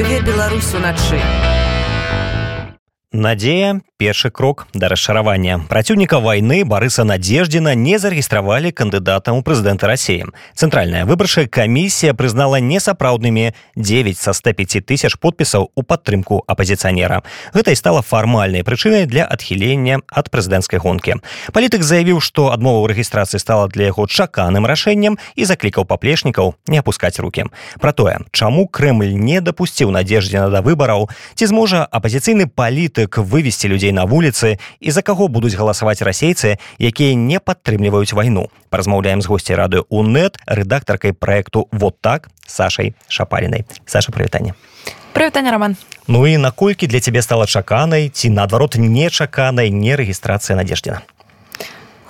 жыве беларус уначы Надзея першы крок да расчаравання праціўніка вайны барыса надеждзіна не зарэгістравалі кандыдатам у прэзідэнта рассеі цэнтральная выбарчая камісія прызнала несапраўднымі 9 са 105 тысяч подпісаў у падтрымку апазіцыянера гэта і стала фармальнай прычынай для адхілення ад прэзідэнцкай гонкі палітык заявіў што адмова ў рэгістрацыі стала для яго чаканым рашэннем і заклікаў паплечнікаў не апускаць руки про тое чаму Крэль не дапусціў надеждзіна да выбараў ці зможа апазіцыйны палітык палітык вывесці людзей На вуліцы і за каго будуць галасаваць расейцы якія не падтрымліваюць вайну. Паразмаўляем з госцей рады унет рэдактаркай проекту вот так сашай шапаринай саша прывітанне. Прывітанне роман ну і наколькі для цябе стала чаканай ці наадварот нечаканай не рэгістрацыя надеждзіна?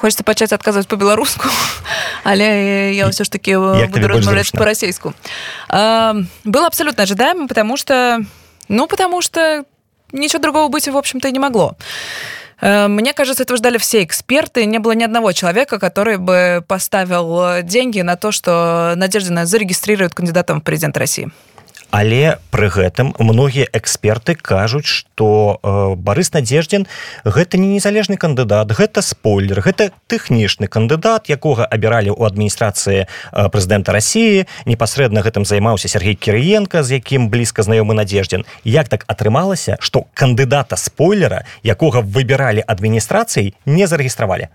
Хочется пачаць адказваць по-беларуску але я ўсё ж таки буду размаўляць по-расейску было абсолютно ожидаемо потому что ну потому что ничего другого быть, в общем-то, и не могло. Э, мне кажется, этого ждали все эксперты. Не было ни одного человека, который бы поставил деньги на то, что Надеждина зарегистрирует кандидатом в президент России. Але пры гэтым многія эксперты кажуць что э, Барыс надеждзін гэта не незалежны кандыдат гэта спойлер гэта тэхнічны кандыдат якога абіралі ў адміністрацыі э, прэзідэнта Росіі непасрэдна гэтым займаўся Сергей кірыенко з якім блізка знаёмы надеждзін як так атрымалася что кандыдата спойлера якога выбіралі адміністрацыі не зарэгістравалі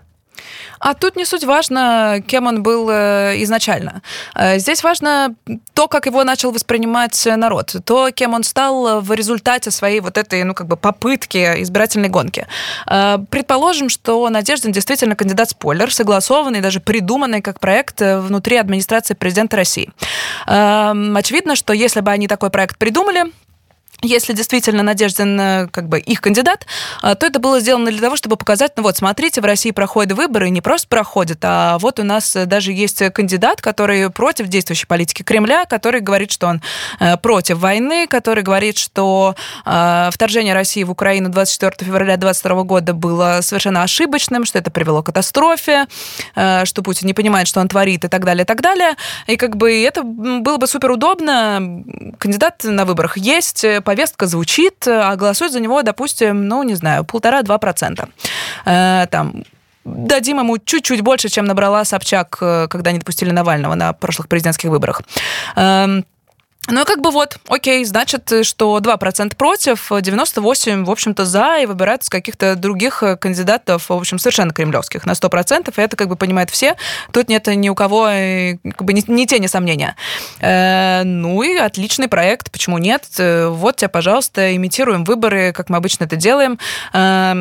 А тут не суть важно, кем он был э, изначально. Э, здесь важно то, как его начал воспринимать народ, то, кем он стал в результате своей вот этой, ну, как бы попытки избирательной гонки. Э, предположим, что Надеждин действительно кандидат-спойлер, согласованный, даже придуманный как проект внутри администрации президента России. Очевидно, что если бы они такой проект придумали, если действительно Надеждин э, как бы их кандидат, э, то это было сделано для того, чтобы показать, ну вот, смотрите, в России проходят выборы, не просто проходят, а вот у нас даже есть кандидат, который против действующей политики Кремля, который говорит, что он э, против войны, который говорит, что вторжение России в Украину 24 февраля 2022 года было совершенно ошибочным, что это привело к катастрофе, что Путин не понимает, что он творит и так далее, и так далее. И как бы это было бы супер удобно. Кандидат на выборах есть, повестка звучит, а голосует за него, допустим, ну, не знаю, полтора-два процента. Э, там дадим ему чуть-чуть больше, чем набрала Собчак, э, когда не допустили Навального на прошлых президентских выборах. Ну, как бы вот, окей, значит, что 2% против, 98, в общем-то, за, и выбирают с каких-то других э, кандидатов, в общем, совершенно кремлевских, на 100%, и это как бы понимают все. Тут нет ни у кого э, как бы ни, ни тени сомнения. Э, ну и отличный проект, почему нет? Э, вот тебе, пожалуйста, имитируем выборы, как мы обычно это делаем. Э,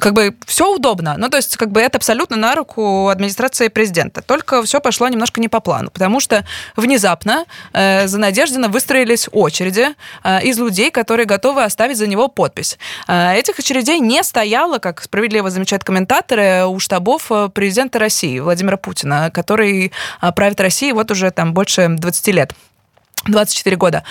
как бы все удобно. Ну, то есть, как бы это абсолютно на руку администрации президента. Только все пошло немножко не по плану, потому что внезапно э, за Надеждина выстроились очереди э, из людей, которые готовы оставить за него подпись. Э, этих очередей не стояло, как справедливо замечают комментаторы, у штабов э, президента России Владимира Путина, который э, правит Россией вот уже там больше 20 лет. 24 года.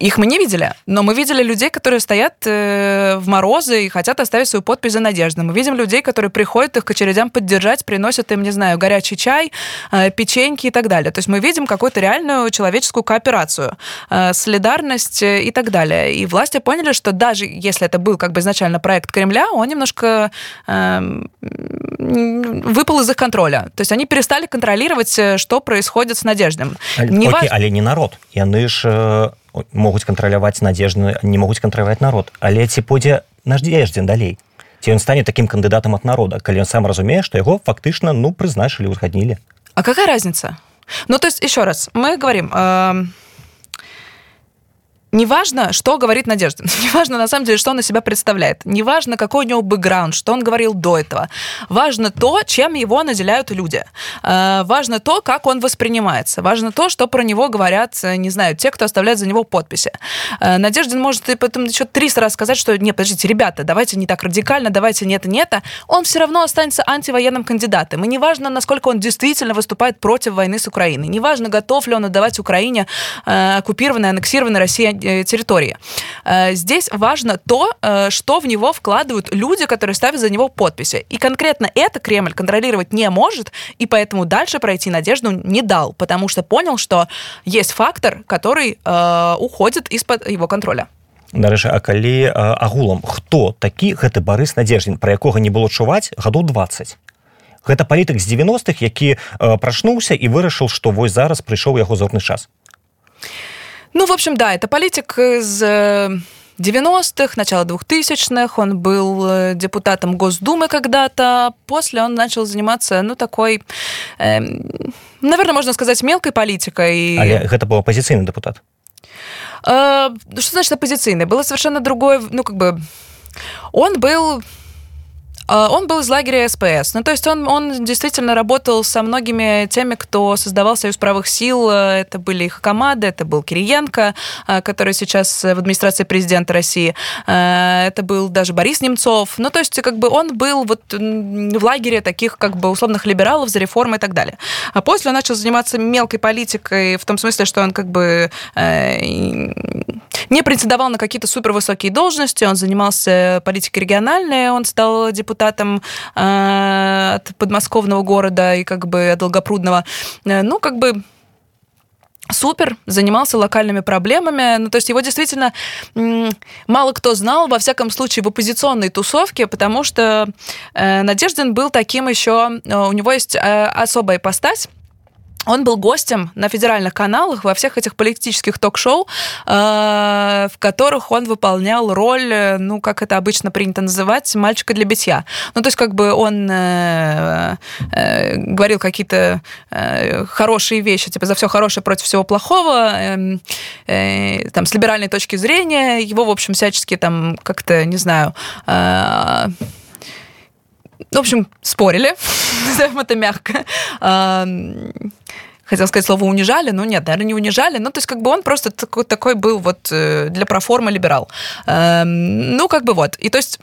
Их мы не видели, но мы видели людей, которые стоят э, в морозы и хотят оставить свою подпись за надежду. Мы видим людей, которые приходят их к очередям поддержать, приносят им, не знаю, горячий чай, э, печеньки и так далее. То есть мы видим какую-то реальную человеческую кооперацию, э, солидарность и так далее. И власти поняли, что даже если это был как бы изначально проект Кремля, он немножко выпал из их контроля. То есть они перестали контролировать, что происходит с Надеждой. Не Окей, але не народ. Яны ж э, могуць кантраляваць надежны не могуць кантраляваць народ. Але ці пойдзе наш дзездзін далей? Ці ён стане таким кандыдатам от народа калі он сам разумее что яго фактычна ну прызначылі узгаднілі А какая разница? Ну то есть еще раз мы говорим э Неважно, что говорит Надежда, неважно на самом деле, что он из себя представляет, неважно, какой у него бэкграунд, что он говорил до этого. Важно то, чем его наделяют люди. Э, важно то, как он воспринимается. Важно то, что про него говорят, э, не знаю, те, кто оставляет за него подписи. Э, Надеждин может и потом еще 300 раз сказать, что нет, подождите, ребята, давайте не так радикально, давайте нет и нет. Он все равно останется антивоенным кандидатом. И неважно, насколько он действительно выступает против войны с Украиной. Неважно, готов ли он отдавать Украине оккупированной, аннексированной Россией территории. Здесь важно то, что в него вкладывают люди, которые ставят за него подписи. И конкретно это Кремль контролировать не может, и поэтому дальше пройти Надежду не дал, потому что понял, что есть фактор, который уходит из-под его контроля. Дарэчы А калі агулам хто такі гэты барыс надзеждзін пра якога не было чуваць гадоў 20 гэта палітык з 90-х які прачнуўся і вырашыў што вось зараз прыйшоў яго зорны час ну в общем да это палітик з 90-х, начало 2000-х, он был депутатом Госдумы когда-то, после он начал заниматься, ну, такой, э, наверное, можно сказать, мелкой политикой. А это был оппозиционный депутат? Э, что значит оппозиционный? Было совершенно другое, ну, как бы... Он был он был из лагеря СПС. Ну, то есть он, он действительно работал со многими теми, кто создавал Союз правых сил. Это были их команды, это был Кириенко, а, который сейчас в администрации президента России. А, это был даже Борис Немцов. Ну, то есть как бы он был вот в лагере таких как бы условных либералов за реформы и так далее. А после он начал заниматься мелкой политикой в том смысле, что он как бы э, не претендовал на какие-то супервысокие должности, он занимался политикой региональной, он стал депутатом депутатом э, от подмосковного города и как бы Долгопрудного. Э, ну, как бы супер, занимался локальными проблемами. Ну, то есть его действительно мало кто знал, во всяком случае, в оппозиционной тусовке, потому что э, Надеждин был таким еще... Э, у него есть э, особая ипостась, он был гостем на федеральных каналах во всех этих политических ток-шоу, э, в которых он выполнял роль, э, ну, как это обычно принято называть, мальчика для битья. Ну, то есть, как бы он э, говорил какие-то хорошие вещи, типа за все хорошее против всего плохого, эм, там, с либеральной точки зрения, его, в общем, всячески там как-то, не знаю, в общем, спорили, назовем это мягко хотел сказать слово унижали, но нет, наверное, не унижали. Ну, то есть, как бы он просто такой, такой был вот э, для проформы либерал. Эм, ну, как бы вот. И то есть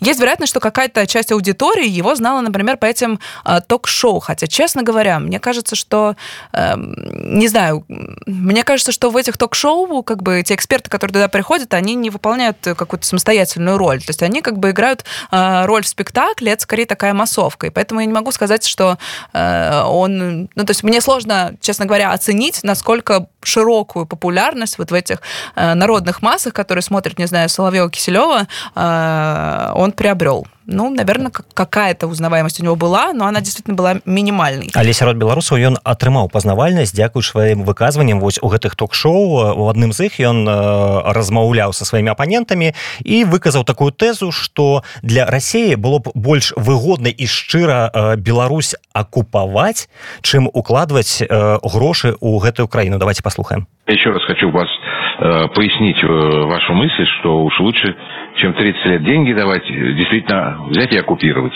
есть вероятность, что какая-то часть аудитории его знала, например, по этим э, ток-шоу. Хотя, честно говоря, мне кажется, что, э, не знаю, мне кажется, что в этих ток-шоу, как бы, те эксперты, которые туда приходят, они не выполняют какую-то самостоятельную роль. То есть они как бы играют э, роль в спектакле, это скорее такая массовка. И поэтому я не могу сказать, что э, он... Ну, то есть мне сложно, честно говоря, оценить, насколько широкую популярность вот в этих э, народных массах, которые смотрят, не знаю, Соловьева-Киселева, э, он приобрел. Ну, наверное, какая-то узнаваемость у него была, но она действительно была минимальной. Але сярод беларусаў ён атрымаў пазнавальнасць дзякуй сваім выказванням вось у гэтых ток-шоу у адным з іх ён размаўляў са сваімі апанентамі і выказаў такую тэзу што для рассіі было б больш выгодна і шчыра Беларусь акупаваць чым укладваць грошы ў гэтую краіну давайте послухаем. Еще раз хочу вас э, пояснить э, вашу мысль что уж лучше чем 30 лет деньги давать, действительно взять и оккупировать.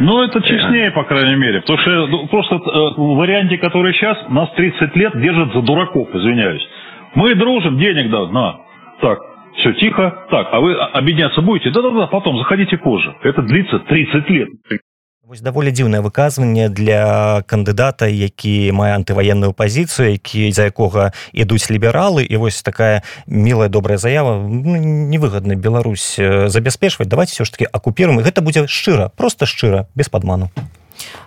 Ну, это честнее, по крайней мере. Потому что ну, просто э, в варианте, который сейчас, нас 30 лет держат за дураков, извиняюсь. Мы дружим, денег да, на. Так, все тихо. Так, а вы объединяться будете? Да-да-да, потом, заходите позже. Это длится 30 лет. Вось даволі дзіўнае выказванне для кандыдата які мае антываенную пазіцыю які за якога ідуць лібералы. І вось такая милая добрая заява. Ну, невыгодна Беларусь забяспечваць. Давайте все ж таки акупируем и гэта будзе шчыра просто шчыра без подману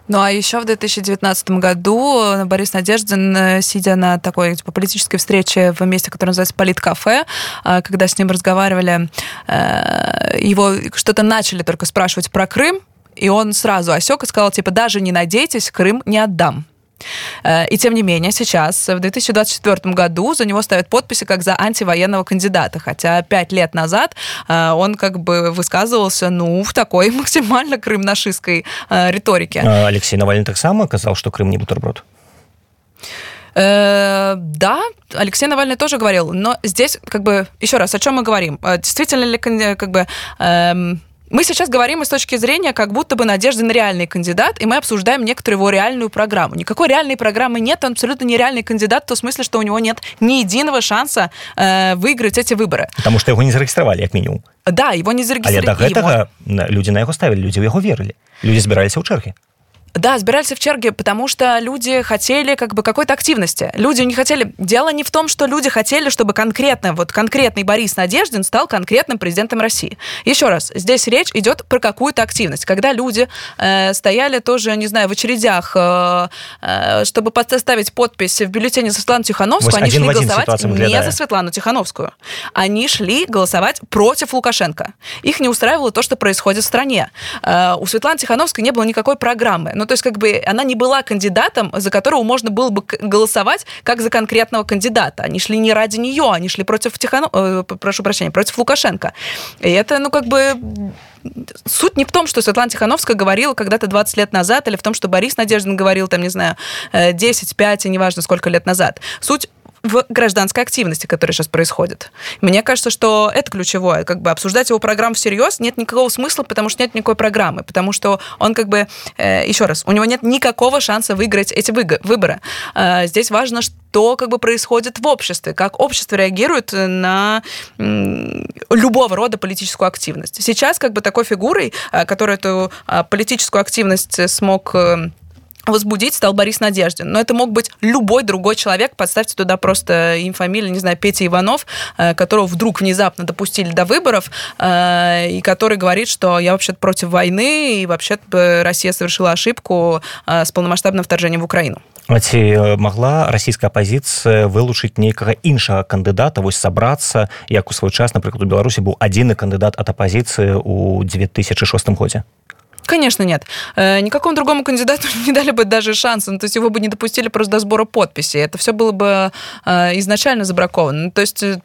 Ну а еще в 2019 году Борис Надеждин, сидя на такой типа, политической встрече в месте, которое называется Политкафе, когда с ним разговаривали, его что-то начали только спрашивать про Крым, и он сразу осек и сказал, типа, даже не надейтесь, Крым не отдам. Э, и тем не менее, сейчас, в 2024 году, за него ставят подписи как за антивоенного кандидата. Хотя пять лет назад э, он как бы высказывался, ну, в такой максимально крым-нашистской э, риторике. Алексей Навальный так само сказал, что Крым не бутерброд. да, Алексей Навальный тоже говорил, но здесь как бы еще раз, о чем мы говорим? Действительно ли как бы эм, мы сейчас говорим с точки зрения, как будто бы Надеждин реальный кандидат, и мы обсуждаем некоторую его реальную программу. Никакой реальной программы нет, он абсолютно нереальный кандидат, в том смысле, что у него нет ни единого шанса э, выиграть эти выборы. Потому что его не зарегистрировали, как минимум. Да, его не зарегистрировали. Але до этого его... люди на его ставили, люди в его верили. Люди собирались в черги. Да, збирались в черге, потому что люди хотели как бы какой-то активности. Люди не хотели... Дело не в том, что люди хотели, чтобы конкретно, вот конкретный Борис Надеждин стал конкретным президентом России. Еще раз, здесь речь идет про какую-то активность. Когда люди э, стояли тоже, не знаю, в очередях, э, э, чтобы поставить подпись в бюллетене за Светлану Тихановскую, они шли голосовать не за Светлану Тихановскую. Они шли голосовать против Лукашенко. Их не устраивало то, что происходит в стране. Э, у Светланы Тихановской не было никакой программы. Ну, то есть, как бы, она не была кандидатом, за которого можно было бы голосовать как за конкретного кандидата. Они шли не ради нее, они шли против Тиханов... Э, прошу прощения, против Лукашенко. И это, ну, как бы суть не в том, что Светлана Тихановская говорила когда-то 20 лет назад, или в том, что Борис Надеждин говорил, там, не знаю, 10, э, 5, и неважно сколько лет назад. Суть в гражданской активности, которая сейчас происходит. Мне кажется, что это ключевое. Как бы обсуждать его программу всерьез нет никакого смысла, потому что нет никакой программы, потому что он как бы, э, еще раз, у него нет никакого шанса выиграть эти выборы. Э, здесь важно, что как бы происходит в обществе, как общество реагирует на любого рода политическую активность. Сейчас как бы такой фигурой, э, которая эту э, политическую активность смог э, возбудить стал Борис Надеждин. Но это мог быть любой другой человек. Подставьте туда просто им фамилию, не знаю, Петя Иванов, э, которого вдруг внезапно допустили до выборов, э, и который говорит, что я вообще-то против войны, и вообще-то Россия совершила ошибку э, с полномасштабным вторжением в Украину. А ці могла расійская апозіцыя вылучыць нейкага іншага кандыдата вось сабрацца як у свой час напрыклад у беларусі быў адзіны кандыдат ад апозіцыі ў 2006 годзе Конечно, нет. Э, никакому другому кандидату не дали бы даже шанса. Ну, то есть его бы не допустили просто до сбора подписей. Это все было бы э, изначально забраковано. Ну, то есть, э,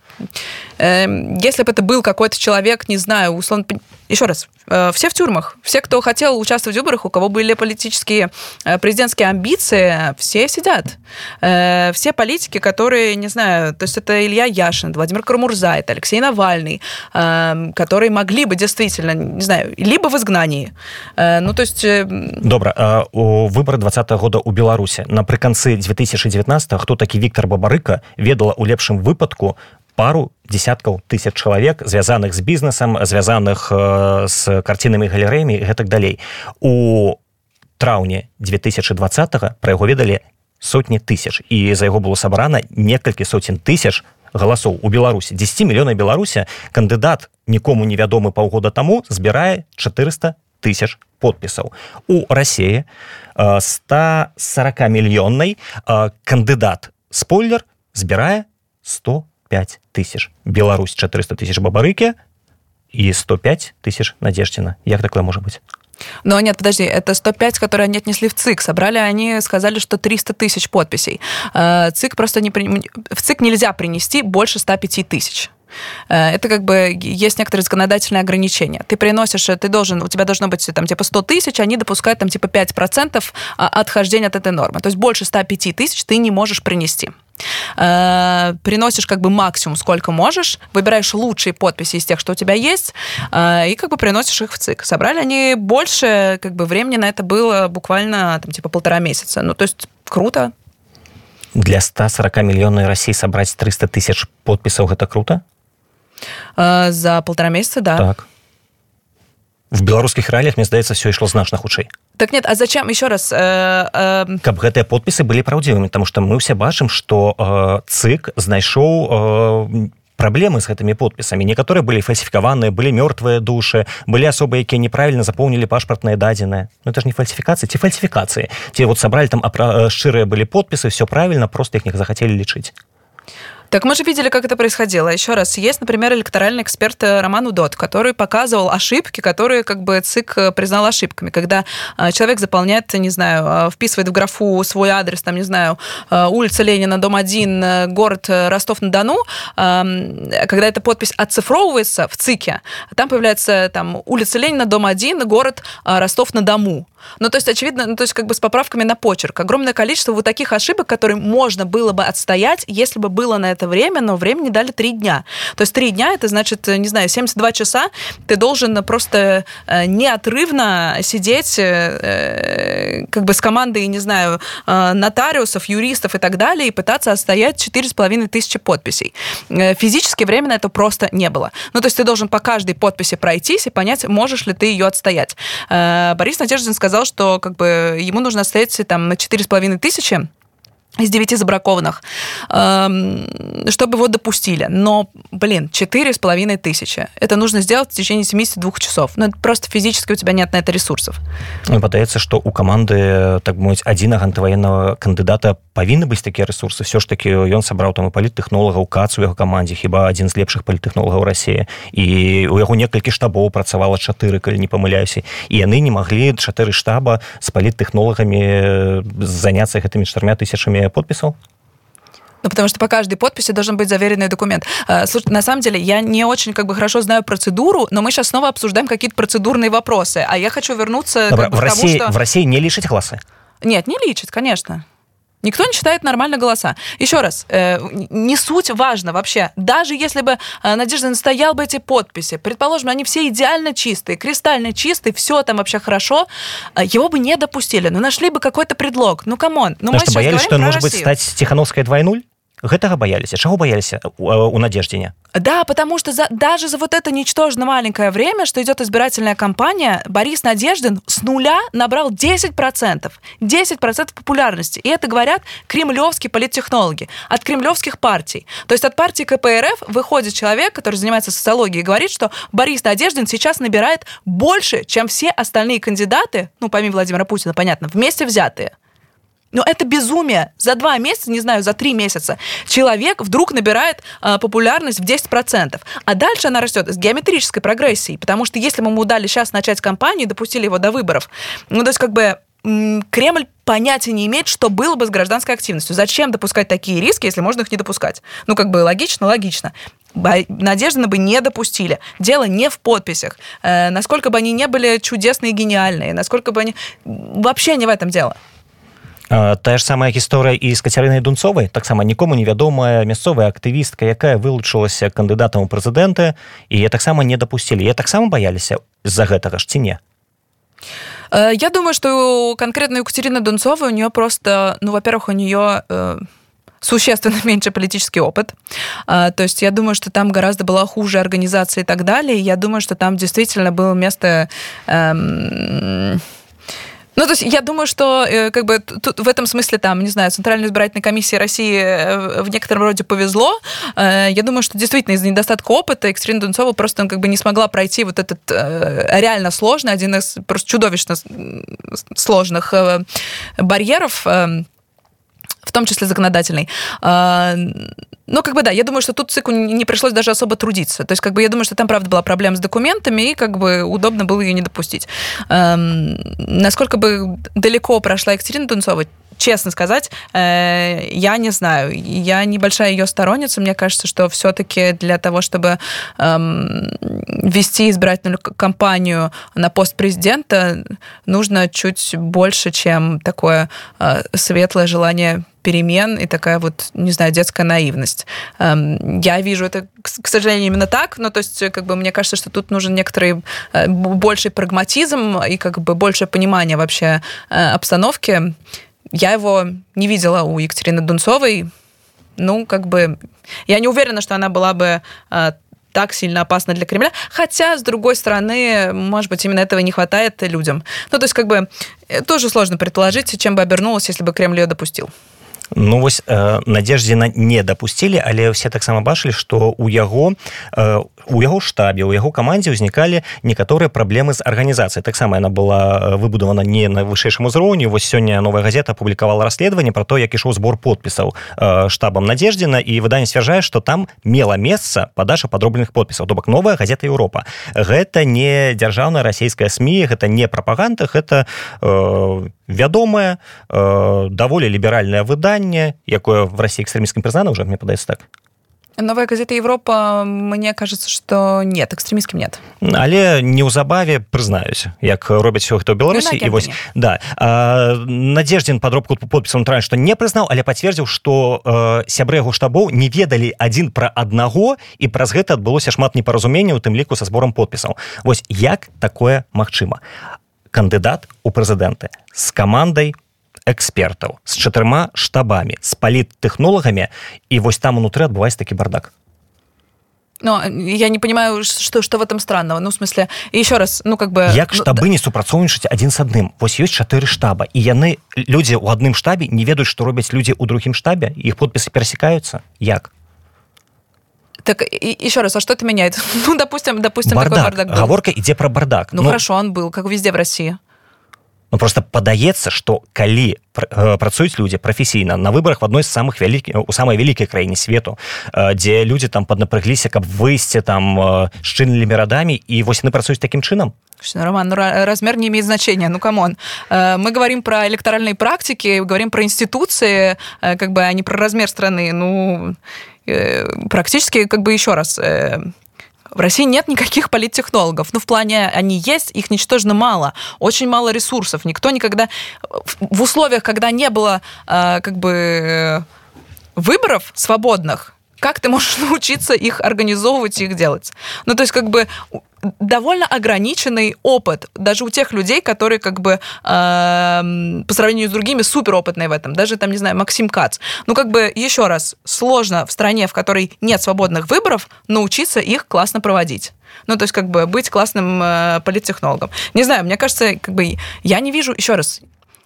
если бы это был какой-то человек, не знаю, условно... Еще раз, все в тюрьмах. Все, кто хотел участвовать в выборах, у кого были политические, президентские амбиции, все сидят. Все политики, которые, не знаю, то есть это Илья Яшин, Владимир Карамурза, это Алексей Навальный, которые могли бы действительно, не знаю, либо в изгнании, Э, ну то есть э, добра выборы два -го года у беларуси напрыканцы 2019 хто такі Віктор бабарыка ведала у лепшым выпадку пару десяткаў тысяч чалавек звязаных з бізнесам звязаных э, с карцінамі галерэямі гэтак далей. У траўні 2020 про яго ведалі сотні тысяч. І за яго было сабрана некалькі соцень тысяч галасоў. У беларусі 10 мільёна беларуся кандыдат нікому невядомы паўгода таму збірае 400 тысяч подпісаў. У рассіі 140 мільённай кандыдат спойлер збірае 105 тысяч Беларусь 400 тысяч бабарыкі і 105 тысяч надеждзіна як такое можа быть Но нет, подожди, это 105, которые они отнесли в ЦИК. Собрали они, сказали, что 300 тысяч подписей. ЦИК просто не... В ЦИК нельзя принести больше 105 тысяч. Э, это как бы есть некоторые законодательные ограничения. Ты приносишь, ты должен, у тебя должно быть там типа 100 тысяч, они допускают там типа 5% а, отхождения от этой нормы. То есть больше 105 тысяч ты не можешь принести э, приносишь как бы максимум, сколько можешь, выбираешь лучшие подписи из тех, что у тебя есть, э, и как бы приносишь их в ЦИК. Собрали они больше, как бы времени на это было буквально там типа полтора месяца. Ну, то есть круто. Для 140 миллионной России собрать 300 тысяч подписов, это круто? Э, за полтора месяца, да. Так. В беларускіх рэаліях мне здаецца все ішло значна хутчэй так нет а зачем? Еще раз э, э... каб гэтыя подпісы былі праўдзівымі потому что мы все бачым что э, цык знайшоў э, праблемы з гэтымі подпісамі. Некаторыя былі фальсіфікаваныя былі мёртвыя душы былі асобы якія неправільна запоўнілі пашпартныя дадзеныя Ну это ж не фальсіфікацыі ці фальсіфікацыі. Ці вот сабралі там шчырыя былі подпісы все правильно просто их не захацелі лічыць Так мы же видели, как это происходило. Еще раз, есть, например, электоральный эксперт э, Роман Удот, который показывал ошибки, которые как бы ЦИК э, признал ошибками. Когда э, человек заполняет, не знаю, вписывает в графу свой адрес, там, не знаю, улица Ленина, дом 1, город Ростов-на-Дону, эм, когда эта подпись оцифровывается в ЦИКе, там появляется там улица Ленина, дом 1, город Ростов-на-Дому. Ну, то есть, очевидно, ну, то есть, как бы с поправками на почерк. Огромное количество вот таких ошибок, которые можно было бы отстоять, если бы было на это время, но времени дали три дня. То есть три дня, это значит, не знаю, 72 часа ты должен просто неотрывно сидеть как бы с командой, не знаю, нотариусов, юристов и так далее, и пытаться отстоять 4,5 тысячи подписей. Физически время на это просто не было. Ну, то есть ты должен по каждой подписи пройтись и понять, можешь ли ты ее отстоять. Борис Надеждин сказал, что как бы ему нужно отстоять там на 4,5 тысячи, из девяти забракованных, эм, чтобы его допустили. Но, блин, четыре с половиной тысячи. Это нужно сделать в течение 72 часов. Ну, это просто физически у тебя нет на это ресурсов. Ну, падаецца, што у каманды так мовіць адзінага антываеннага кандыдата павінны быць такія ресурсы все ж таки ён сабраў там і паліттэхнолагаў кац у яго камандзе хіба адзін з лепшых паліттэхнолагаў рассіі і у яго некалькі штабоў працавала чатыры калі не памыляюся і яны не маглі чатыры штаба з паліттэхнолагамі заняцца гэтымі чатырмя тысячамі подписал? Ну, потому что по каждой подписи должен быть заверенный документ. А, слушай, на самом деле, я не очень как бы хорошо знаю процедуру, но мы сейчас снова обсуждаем какие-то процедурные вопросы. А я хочу вернуться Добро, как бы, в, к России, тому, что... в России не лишить классы? Нет, не лечит, конечно. Никто не читает нормально голоса. Еще раз, э, не суть важно вообще. Даже если бы э, Надежда настоял бы эти подписи, предположим, они все идеально чистые, кристально чистые, все там вообще хорошо, э, его бы не допустили. Ну, нашли бы какой-то предлог. Ну, камон. Ну, мы что, боялись, что может быть стать Тихановской 2.0? Гэтага баяліся. Чаго баяліся у надеждзене да потому что за, даже за вот это ничтожно маленькое время что идет избирательная кампания борис надеждин с нуля набрал 10 процентов. 10 процентов популярности. И это говорят кремлевские политтехнологи от кремлевских партий. То есть от партии кпрф выходит человек который занимается социологией говорит что борис надеждин сейчас набирает больше чем все остальные кандидаты ну помимо владимира путина понятно вместе взятые но это безумие. За два месяца, не знаю, за три месяца человек вдруг набирает э, популярность в 10%. А дальше она растет с геометрической прогрессией. Потому что если бы ему дали сейчас начать кампанию допустили его до выборов, ну, то есть как бы Кремль понятия не имеет, что было бы с гражданской активностью. Зачем допускать такие риски, если можно их не допускать? Ну, как бы логично, логично. Надежды бы не допустили. Дело не в подписях. Э, насколько бы они не были чудесные и гениальные, насколько бы они... Вообще не в этом дело. Тая ж самая гісторыя і з кацярынай дунцовай таксама нікому невядомая мясцовая актывістка якая вылучылася кандыдатам у прэзідэнты і я таксама не дапусцілі я таксама баяліся з-за гэтага ж ці не я думаю что конкретно Екатерина Дунцова у нее просто ну во-первых у нее э, существенно меньше политический опыт. А, то есть я думаю, что там гораздо была хуже организация и так далее. Я думаю, что там действительно было место... Эм, ну, то есть я думаю, что э, как бы тут, в этом смысле там, не знаю, Центральной избирательной комиссии России э, в некотором роде повезло. Э, я думаю, что действительно из-за недостатка опыта Екатерина Дунцова просто ну, как бы не смогла пройти вот этот реально сложный, один из просто чудовищно сложных барьеров в том числе законодательный. Ну, как бы да, я думаю, что тут ЦИКу не пришлось даже особо трудиться. То есть, как бы я думаю, что там, правда, была проблема с документами, и как бы удобно было ее не допустить. Насколько бы далеко прошла Екатерина Тунцова, честно сказать, э, я не знаю. Я небольшая ее сторонница. Мне кажется, что все-таки для того, чтобы эм, вести избирательную кампанию на пост президента, нужно чуть больше, чем такое э, светлое желание перемен и такая вот, не знаю, детская наивность. Эм, я вижу это, к сожалению, именно так, но то есть, как бы, мне кажется, что тут нужен некоторый э, больший прагматизм и как бы большее понимание вообще э, обстановки. Я его не видела у Екатерины Дунцовой. Ну, как бы... Я не уверена, что она была бы э, так сильно опасна для Кремля. Хотя, с другой стороны, может быть, именно этого не хватает людям. Ну, то есть, как бы, тоже сложно предположить, чем бы обернулось, если бы Кремль ее допустил. Ну вось э, надеждзіна не дапусцілі але ўсе таксама бачылі што у яго э, у яго штабе у яго камандзе ўзнікалі некаторыя праблемы з арганізацыяй. Таксама яна была выбудавана не на вышэйшым узроўню вось сёння новая газета апублікавала расследаванне про то як ішоў збор подпісаў э, штабам надеждзіна і выданне сцвярджае што там мела месца падача падробленых подпісаў. То бок новая газета Еўропа гэта не дзяржаўная расійская сМ гэта не прапаганда гэта э, вядомае э, даволі ліберальнае выданне якое в Росії экстрэміскім прызнана уже мне падаецца так. Новая газета Европа, мне кажется, что нет, экстремистским нет. Але неўзабаве прызнаюсь як робяць хто Беларусі і вось да надеждзін подробку подпісам тран што не прызнаў але пацвердзіў што э, сябры яго штабоў не ведалі адзін пра аднаго і праз гэта адбылося шмат непаразумення у тым ліку са збором подпісаў. Вось як такое магчыма кандыдат у прэзідэнты з камандай экспертаў з чатырма штабамі з паліттэхнолагамі. І вось там унутры адбываецца такі бардак. Но я не понимаю что что в этом странного. Ну в смысле еще раз ну как бы як ну, штабы да. не супрацоўнічаць адзін з адным? Вось ёсць чатыры штаба і яны людзі ў адным штабе не ведаюць што робяць людзі ў другім штабе? Іх подпісы перасекаюцца? Як Так и, еще раз, а что это меняет? Ну, допустим, допустим, бардак. такой бардак был. Говорка идет про бардак. Ну, ну, хорошо, он был, как везде в России. Ну, просто падаецца што калі э, працуюць людзі прафесійна на выбарах в адной з самых вялікі у самай вялікай краіне свету э, дзе людзі там паднапрыгліся каб выйсці там шчыльнымі радамі і вось яны працуюць такім чынам Роман, ну, размер не имеет значения. Ну, камон. Э, мы говорим про электоральные практики, говорим про институции, как бы, а не про размер страны. Ну, практически, как бы, еще раз, в России нет никаких политтехнологов. Ну, в плане, они есть, их ничтожно мало. Очень мало ресурсов. Никто никогда... В условиях, когда не было, э, как бы, выборов свободных, как ты можешь научиться их организовывать и их делать? Ну, то есть, как бы, довольно ограниченный опыт даже у тех людей, которые как бы э, по сравнению с другими суперопытные в этом. Даже там, не знаю, Максим Кац. Ну, как бы, еще раз, сложно в стране, в которой нет свободных выборов, научиться их классно проводить. Ну, то есть, как бы, быть классным э, политтехнологом. Не знаю, мне кажется, как бы, я не вижу, еще раз,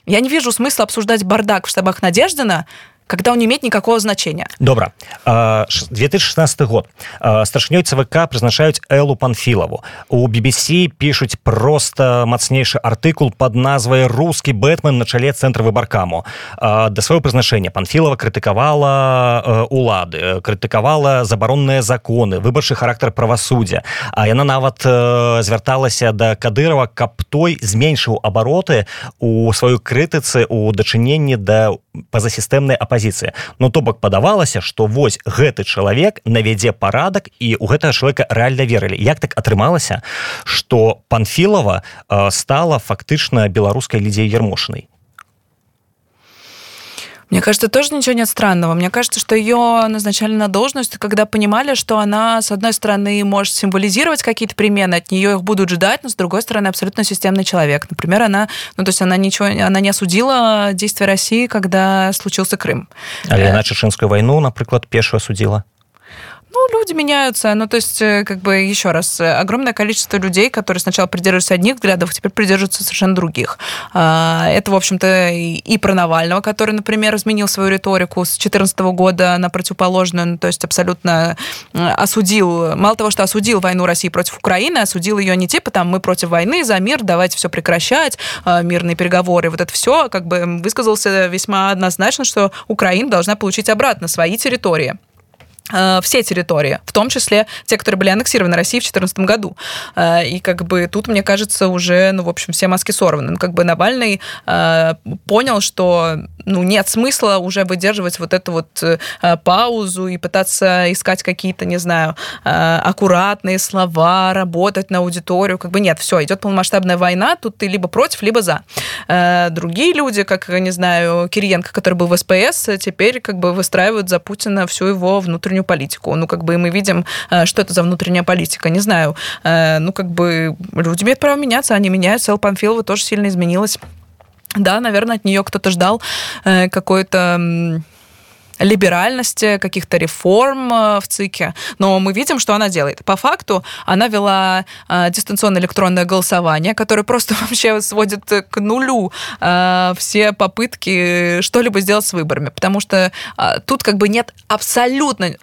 я не вижу смысла обсуждать бардак в штабах Надеждина, когда он не имеет никакого значения добра 2016 год старшынёй цвк прызначаюць элу панфілаву у BBC пишутць просто мацнейшы артыкул под назвай русский бэтмен на чале цэнтра выбаркаму да свайго прызначэння панфілова крытыкавала улады крытыкавала забаронныя законы выбарчы характар правасуддзя а яна нават звярталася да кадырова каб той зменшыў абароты у сваёй крытыцы у дачыненні да пазасістэмнай апозіцыі пазіцыя Ну то бок падавалася что вось гэты чалавек навядзе парадак і у гэтага чалавека рэальна верылі. Як так атрымалася что панфілова э, стала фактычна беларускай лідзей ермошнай Мне кажется, тоже ничего нет странного. Мне кажется, что ее назначали на должность, когда понимали, что она, с одной стороны, может символизировать какие-то перемены, от нее их будут ждать, но с другой стороны, абсолютно системный человек. Например, она, ну, то есть она ничего, она не осудила действия России, когда случился Крым. Але на Чеченскую войну, например, пешую осудила. Ну, люди меняются. Ну, то есть, э, как бы, еще раз, э, огромное количество людей, которые сначала придерживаются одних взглядов, теперь придерживаются совершенно других. А, это, в общем-то, и про Навального, который, например, изменил свою риторику с 2014 года на противоположную, ну, то есть абсолютно осудил, мало того, что осудил войну России против Украины, осудил ее не типа там мы против войны, за мир, давайте все прекращать, а, мирные переговоры, вот это все, как бы высказался весьма однозначно, что Украина должна получить обратно свои территории. Э, все территории, в том числе те, которые были аннексированы Россией в 2014 году. Э, и как бы тут, мне кажется, уже, ну, в общем, все маски сорваны. Ну, как бы Навальный э, понял, что ну, нет смысла уже выдерживать вот эту вот паузу и пытаться искать какие-то, не знаю, аккуратные слова, работать на аудиторию. Как бы нет, все, идет полномасштабная война, тут ты либо против, либо за. Другие люди, как, не знаю, Кириенко, который был в СПС, теперь как бы выстраивают за Путина всю его внутреннюю внутреннюю политику. Ну, как бы мы видим, э, что это за внутренняя политика. Не знаю. Э, ну, как бы люди имеют право меняться, они меняются. Эл Панфилова тоже сильно изменилась. Да, наверное, от нее кто-то ждал э, какой-то либеральности, каких-то реформ в ЦИКе, но мы видим, что она делает. По факту она вела э, дистанционное электронное голосование, которое просто вообще сводит к нулю э, все попытки что-либо сделать с выборами, потому что э, тут как бы нет абсолютно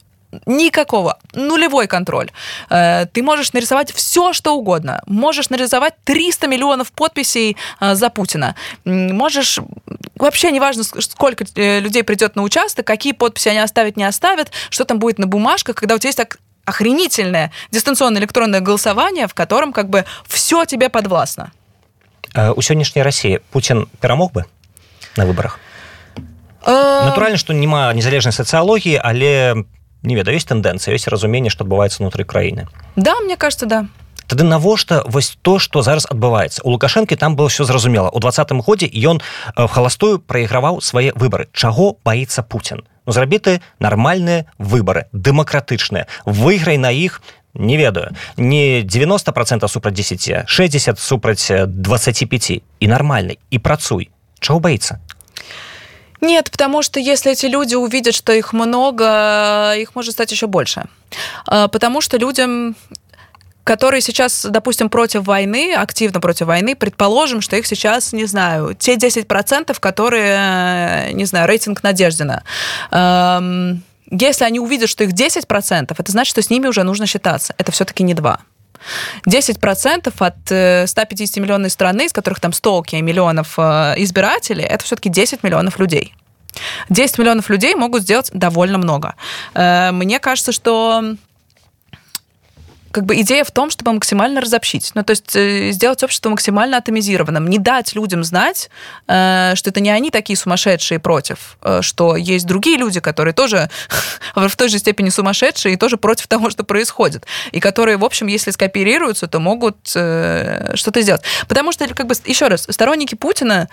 Никакого. Нулевой контроль. Э, ты можешь нарисовать все, что угодно. Можешь нарисовать 300 миллионов подписей э, за Путина. Можешь... Вообще неважно, сколько э, людей придет на участок, какие подписи они оставят, не оставят, что там будет на бумажках, когда у тебя есть так охренительное дистанционное электронное голосование, в котором как бы все тебе подвластно. У сённяшняй России Путин перамог бы на выборах? Натуральна, што няма незалежнай сацыялогіі, але не ведаю ёсць тэндэнцыя ёсць разуменне што адбываецца унутры краіны да мне кажется да. Тады навошта вось то что зараз адбываецца у лукашэнкі там было все зразумела у двадцатым годзе ён в халастую прайграваў свае выбары чаго баіцца Путін ну, зрабі ты нармальныя выбары дэмакратычныя выйграй на іх не ведаю не 90 процентов супраць 10 60 супраць 25 і нармальны і працуй. Чаго баіцца Нет, потому что если эти люди увидят, что их много, их может стать еще больше. Потому что людям которые сейчас, допустим, против войны, активно против войны, предположим, что их сейчас, не знаю, те 10%, которые, не знаю, рейтинг Надеждина. Эм, если они увидят, что их 10%, это значит, что с ними уже нужно считаться. Это все-таки не 2. 10% от 150 э, миллионной страны, из которых там 100 окей, миллионов э, избирателей, это все-таки 10 миллионов людей. 10 миллионов людей могут сделать довольно много. Э, мне кажется, что как бы идея в том, чтобы максимально разобщить. Ну, то есть э, сделать общество максимально атомизированным. Не дать людям знать, э, что это не они такие сумасшедшие против, э, что есть другие люди, которые тоже в той же степени сумасшедшие и тоже против того, что происходит. И которые, в общем, если скооперируются, то могут что-то сделать. Потому что, как бы, еще раз, сторонники Путина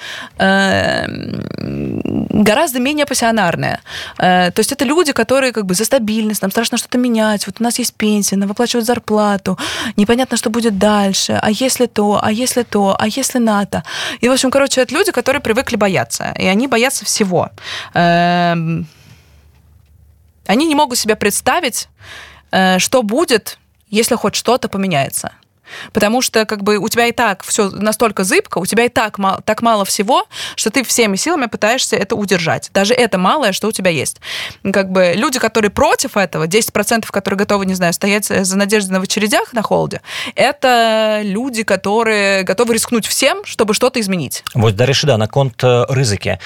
гораздо менее пассионарные. То есть это люди, которые как бы за стабильность, нам страшно что-то менять. Вот у нас есть пенсия, нам выплачивают зарплату, зарплату, непонятно, что будет дальше, а если то, а если то, а если НАТО. И, в общем, короче, это люди, которые привыкли бояться, и они боятся всего. Эм, они не могут себе представить, э, что будет, если хоть что-то поменяется. Потому что как бы у тебя и так все настолько зыбко, у тебя и так мало, так мало всего, что ты всеми силами пытаешься это удержать. Даже это малое, что у тебя есть. Как бы люди, которые против этого, 10%, которые готовы, не знаю, стоять за надеждой в очередях на холде, это люди, которые готовы рискнуть всем, чтобы что-то изменить. Вот, дарэчы да наконт рызыкі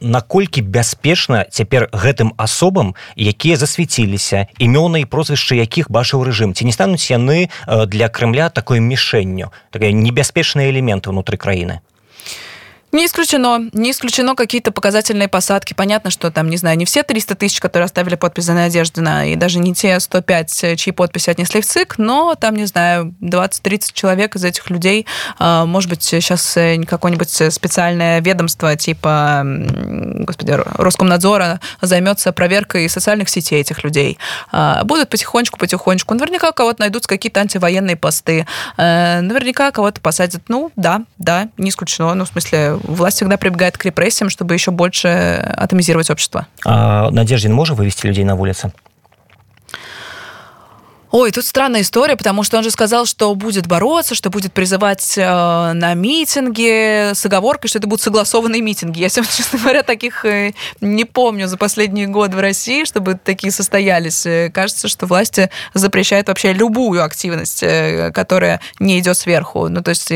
наколькі бяспечна цяпер гэтым асобам якія засвяціліся імёны і прозвішчы якіх бачыў рэжым ці не стануць яны для крымля такой мішэнню такая небяспечныя элементы ўнутры краіны Не исключено. Не исключено какие-то показательные посадки. Понятно, что там, не знаю, не все 300 тысяч, которые оставили подпись за Надеждина, и даже не те 105, чьи подписи отнесли в ЦИК, но там, не знаю, 20-30 человек из этих людей, а, может быть, сейчас э, какое-нибудь специальное ведомство типа, господи, Роскомнадзора займется проверкой социальных сетей этих людей. Будут потихонечку-потихонечку. Наверняка у кого-то найдутся какие-то антивоенные посты. Э, наверняка кого-то посадят. Ну, да, да, не исключено. Ну, в смысле, власть всегда прибегает к репрессиям, чтобы еще больше атомизировать общество. А Надеждин может вывести людей на улицы? Ой, тут странная история, потому что он же сказал, что будет бороться, что будет призывать э, на митинги с оговоркой, что это будут согласованные митинги. Я, честно говоря, таких э, не помню за последние годы в России, чтобы такие состоялись. Э, кажется, что власти запрещают вообще любую активность, э, которая не идет сверху. Ну, то есть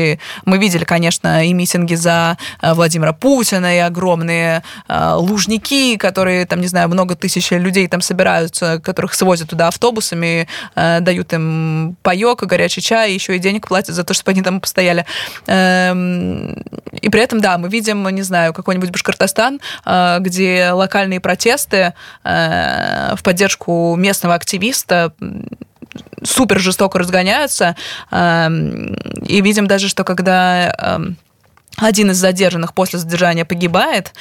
мы видели, конечно, и митинги за Владимира Путина, и огромные э, лужники, которые, там, не знаю, много тысяч людей там собираются, которых свозят туда автобусами, Э, дают им паек, горячий чай, еще и денег платят за то, чтобы они там постояли. Эм, и при этом, да, мы видим, не знаю, какой-нибудь Башкортостан, э, где локальные протесты э, в поддержку местного активиста супер жестоко разгоняются. Эм, и видим даже, что когда эм, один из задержанных после задержания погибает,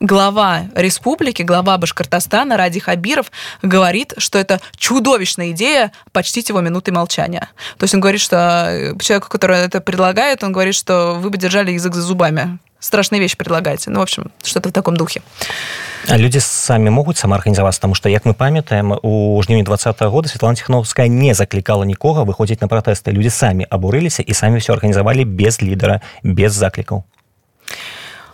глава республики, глава Башкортостана Ради Хабиров говорит, что это чудовищная идея почтить его минутой молчания. То есть он говорит, что э, человеку, который это предлагает, он говорит, что вы бы держали язык за зубами. Страшные вещи предлагаете. Ну, в общем, что-то в таком духе. А люди самі могуць самаарганізавацца тому что як мы памятаем у жніўні два года Светлана Тхновская не заклікала нікога выходзіць на пратэсты люди самі абурыліся і самі все арганізавалі без лідара без заклікаў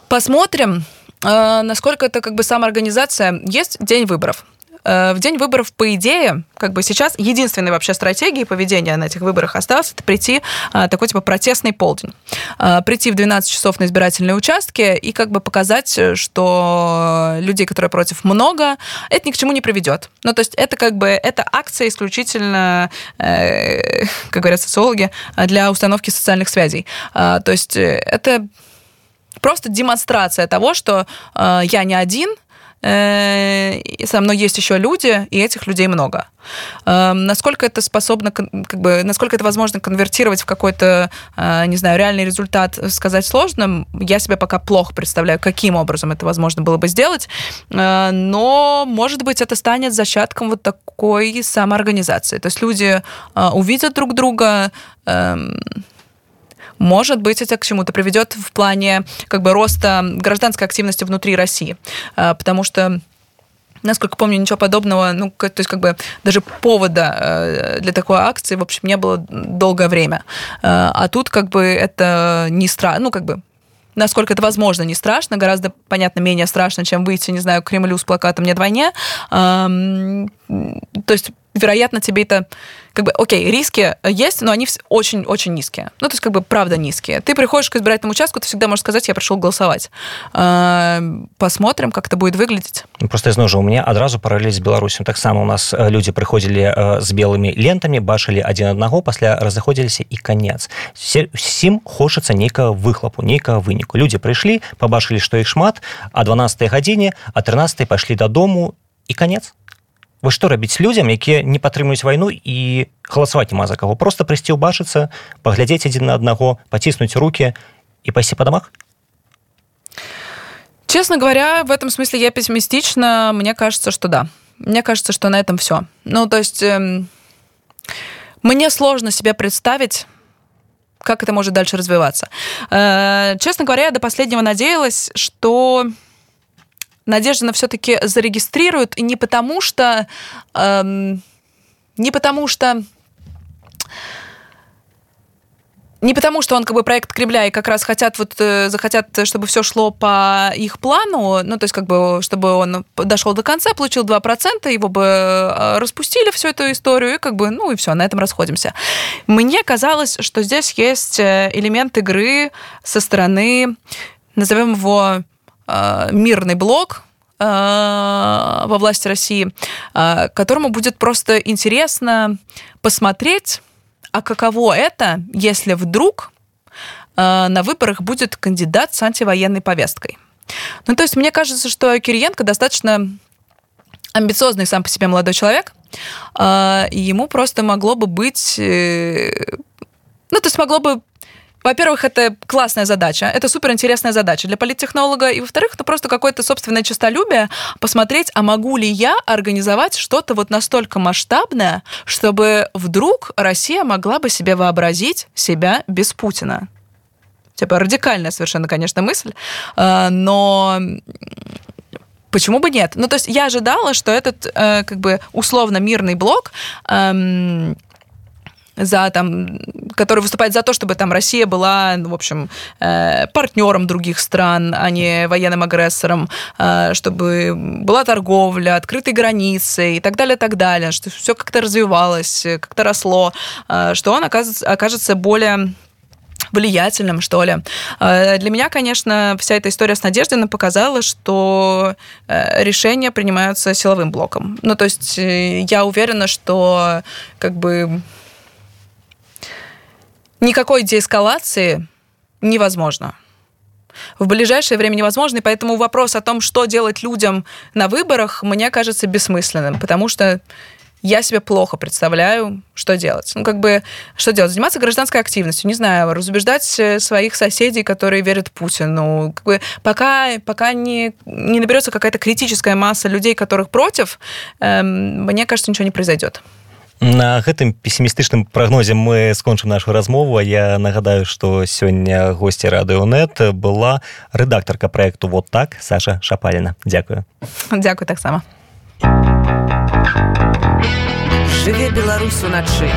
посмотрим Э, насколько это как бы самоорганизация. Есть день выборов э, в день выборов, по идее, как бы сейчас единственной вообще стратегией поведения на этих выборах осталось это прийти э, такой типа протестный полдень. Прийти в 12 часов на избирательные участки и как бы показать, что людей, которые против, много, это ни к чему не приведет. Ну, то есть это как бы, это акция исключительно, как говорят социологи, для установки социальных связей. То есть это просто демонстрация того, что э, я не один, э, со мной есть еще люди, и этих людей много. Э, насколько это способно, как бы, насколько это возможно конвертировать в какой-то, э, не знаю, реальный результат, сказать сложно. Я себе пока плохо представляю, каким образом это возможно было бы сделать, но, может быть, это станет зачатком вот такой самоорганизации. То есть люди увидят друг друга, э, может быть, это к чему-то приведет в плане как бы роста гражданской активности внутри России, а, потому что Насколько помню, ничего подобного, ну, то есть как бы даже повода э, для такой акции, в общем, не было долгое время. Э, а тут как бы это не страшно, ну, как бы насколько это возможно, не страшно, гораздо, понятно, менее страшно, чем выйти, не знаю, к Кремлю с плакатом «Нет войне» То есть вероятно, тебе это как бы, окей, риски есть, но они очень-очень низкие. Ну, то есть, как бы, правда низкие. Ты приходишь к избирательному участку, ты всегда можешь сказать, я пришел голосовать. А, посмотрим, как это будет выглядеть. Ну, просто зноў жа у меня адразу паралель з беларусем таксама у нас э, люди прыходзілі з э, белымі лентамі бачылі адзін аднаго пасля разыходзіліся і канец всім хочацца нейкага выхлапу нейкага выніку люди прыйшлі побачылі што іх шмат а 12 гадзіне а 13 пайшлі дадому і канец вы што рабіць людзям якія не падтрымуюць вайну і галасаваць няма за каго просто прыйсці ўбачыцца паглядзець адзін на аднаго паціснуць руки і пайсці па дамах честно говоря в этом смысле я пессимистична мне кажется что да мне кажется что на этом все ну то есть эм, мне сложно себе представить как это может дальше развиваться э, честно говоря я до последнего надеялась что Надеждина все-таки зарегистрируют, не потому что... Эм, не потому что не потому, что он как бы проект Кремля и как раз хотят вот э, захотят, чтобы все шло по их плану, ну то есть как бы чтобы он дошел до конца, получил 2%, его бы э, распустили всю эту историю и как бы ну и все, на этом расходимся. Мне казалось, что здесь есть э, элемент игры со стороны, назовем его мирный блок э, во власти России, э, которому будет просто интересно посмотреть, а каково это, если вдруг на выборах будет кандидат с антивоенной повесткой. Ну, то есть мне кажется, что Кириенко достаточно амбициозный сам по себе молодой человек, ему просто могло бы быть... Ну, то есть могло бы во-первых, это классная задача, это суперинтересная задача для политтехнолога, и во-вторых, это просто какое-то собственное честолюбие посмотреть, а могу ли я организовать что-то вот настолько масштабное, чтобы вдруг Россия могла бы себе вообразить себя без Путина. Типа радикальная совершенно, конечно, мысль, э, но почему бы нет? Ну, то есть я ожидала, что этот э, как бы условно мирный блок эм, за там, который выступает за то, чтобы там Россия была, ну, в общем, э, партнером других стран, а не военным агрессором, э, чтобы была торговля, открытые границы и так далее, так далее, что все как-то развивалось, как-то росло, э, что он окажется, окажется более влиятельным, что ли. Для меня, конечно, вся эта история с Надеждиной показала, что решения принимаются силовым блоком. Ну, то есть я уверена, что как бы никакой деэскалации невозможно. В ближайшее время невозможно, и поэтому вопрос о том, что делать людям на выборах, мне кажется бессмысленным, потому что я себе плохо представляю, что делать. Ну, как бы, что делать? Заниматься гражданской активностью, не знаю, разубеждать э, своих соседей, которые верят Путину. Как бы, пока, пока не, не наберется какая-то критическая масса людей, которых против, эм, мне кажется, ничего не произойдет. На гэтым пессімістычным прагнозе мы скончым нашу размову я нагадаю што сёння госці радыонет была рэдактарка проекту вот так Саша шапаліна. Дякую Дякую таксама. Жыве беларусу начы